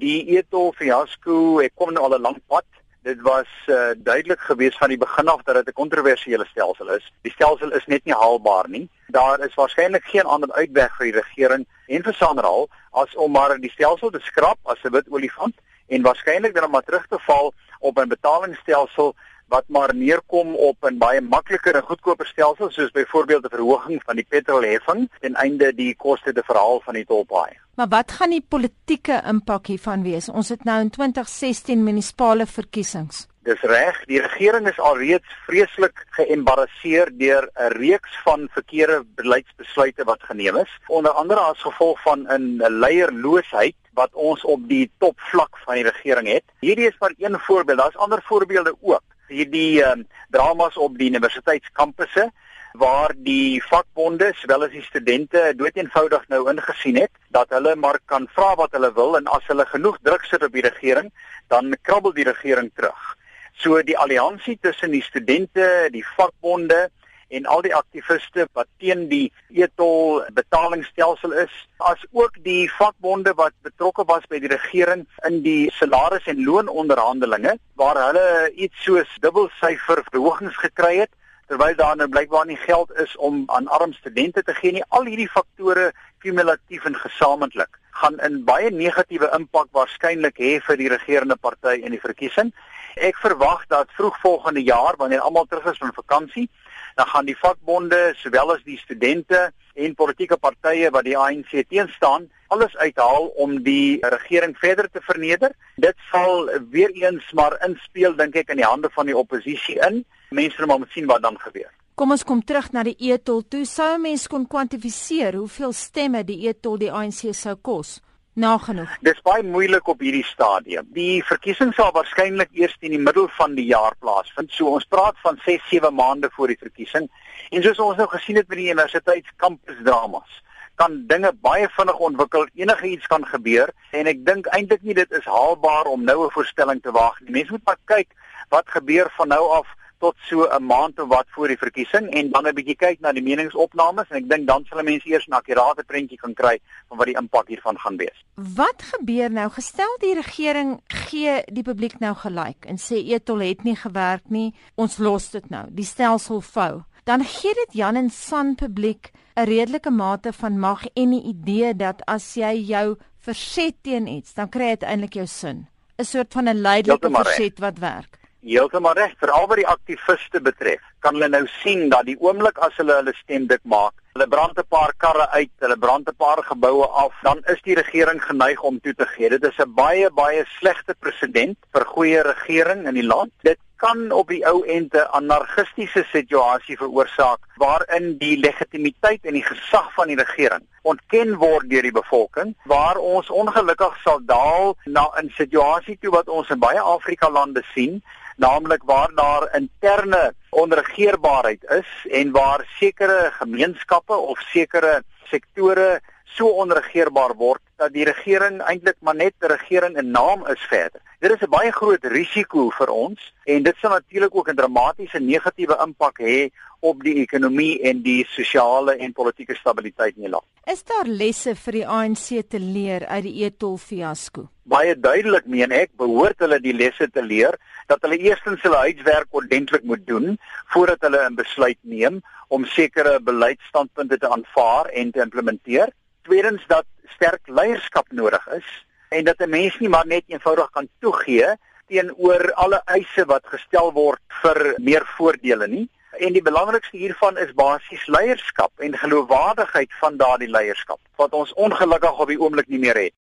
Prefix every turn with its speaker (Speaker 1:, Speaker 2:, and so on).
Speaker 1: Die etol fiasco het kom nou al 'n lang pad. Dit was uh, duidelik gewees van die begin af dat dit 'n kontroversiële stelsel is. Die stelsel is net nie haalbaar nie. Daar is waarskynlik geen ander uitweg vir die regering en vir Sanral as om maar die stelsel te skrap as 'n wit olifant en waarskynlik dan maar terug te val op 'n betalingsstelsel wat maar neerkom op 'n baie makliker en goedkoper stelsel soos byvoorbeeld 'n verhoging van die petrolheffing ten einde die koste te verhaal van die tolpaai.
Speaker 2: Maar wat gaan die politieke impak hiervan wees? Ons het nou in 2016 munisipale verkiesings.
Speaker 1: Dis reg, die regering is alreeds vreeslik geëmbarrasseer deur 'n reeks van verkeerde beleidsbesluite wat geneem is, onder andere as gevolg van 'n leierloosheid wat ons op die topvlak van die regering het. Hierdie is maar een voorbeeld, daar's ander voorbeelde ook hierdie um, dramas op die universiteitskampusse waar die vakbonde sowel as die studente doeteenvoudig nou ingesien het dat hulle maar kan vra wat hulle wil en as hulle genoeg druk sit op die regering dan krabbel die regering terug. So die alliansie tussen die studente, die vakbonde en al die aktiviste wat teen die etol betalingsstelsel is, as ook die vakbonde wat betrokke was by die regering in die salaris en loononderhandelinge waar hulle iets soos dubbelsyfer verhogings gekry het terwyl daar nou blykbaar nie geld is om aan arm studente te gee nie. Al hierdie faktore kumulatief en gesamentlik gaan 'n baie negatiewe impak waarskynlik hê vir die regerende party in die verkiesing. Ek verwag dat vroeg volgende jaar wanneer almal terug is van vakansie, dan gaan die vakbonde sowel as die studente en politieke partye wat die ANC teenstaan, alles uithaal om die regering verder te verneder. Dit sal weer eens maar inspel dink ek in die hande van die oppositie in. Mense moet maar sien wat dan gebeur.
Speaker 2: Kom ons kom terug na die etol. Toe sou mense kon kwantifiseer hoeveel stemme die etol die ANC sou kos. Nagenoeg.
Speaker 1: Dis baie moeilik op hierdie stadium. Die verkiesing sal waarskynlik eers in die middel van die jaar plaasvind. So ons praat van 6-7 maande voor die verkiesing. En soos ons nou gesien het met die universiteitskampusdramas, kan dinge baie vinnig ontwikkel. Enige iets kan gebeur en ek dink eintlik nie dit is haalbaar om nou 'n voorstelling te waag nie. Mense moet maar kyk wat gebeur van nou af tot so 'n maand of wat voor die verkiesing en dan 'n bietjie kyk na die meningsopnames en ek dink dan sal mense eers 'n akkurate prentjie kan kry van wat die impak hiervan gaan wees.
Speaker 2: Wat gebeur nou gestel die regering gee die publiek nou gelyk en sê Etol het nie gewerk nie, ons los dit nou, die stelsel vou. Dan gee dit Jan en San publiek 'n redelike mate van mag en 'n idee dat as jy jou verset teen iets, dan kry dit eintlik jou sin. 'n soort van 'n leidelike verset wat werk.
Speaker 1: Heeltemal reg, veral wat die aktiviste betref. Kan hulle nou sien dat die oomblik as hulle hulle stem dik maak, hulle brand 'n paar karre uit, hulle brand 'n paar geboue af, dan is die regering geneig om toe te gee. Dit is 'n baie baie slegte presedent vir goeie regering in die land. Dit kan op die ou end 'n anargistiese situasie veroorsaak waarin die legitimiteit en die gesag van die regering ontken word deur die bevolking waar ons ongelukkig sal daal na 'n situasie toe wat ons in baie Afrika lande sien naamlik waar daar interne onregeerbaarheid is en waar sekere gemeenskappe of sekere sektore so onregeerbaar word dat die regering eintlik maar net 'n regering in naam is verder. Dit is 'n baie groot risiko vir ons en dit sal natuurlik ook 'n dramatiese negatiewe impak hê op die ekonomie en die sosiale en politieke stabiliteit in die land.
Speaker 2: Is daar lesse vir die ANC te leer uit die Etol fiasco?
Speaker 1: Baie duidelik meen ek behoort hulle die lesse te leer dat hulle eerstens hulle huiswerk ordentlik moet doen voordat hulle 'n besluit neem om sekere beleidsstandpunte te aanvaar en te implementeer. Tweedens dat sterk leierskap nodig is en dat 'n mens nie maar net eenvoudig kan toegee teenoor alle eise wat gestel word vir meer voordele nie. En die belangrikste hiervan is basies leierskap en geloofwaardigheid van daardie leierskap wat ons ongelukkig op die oomblik nie meer het.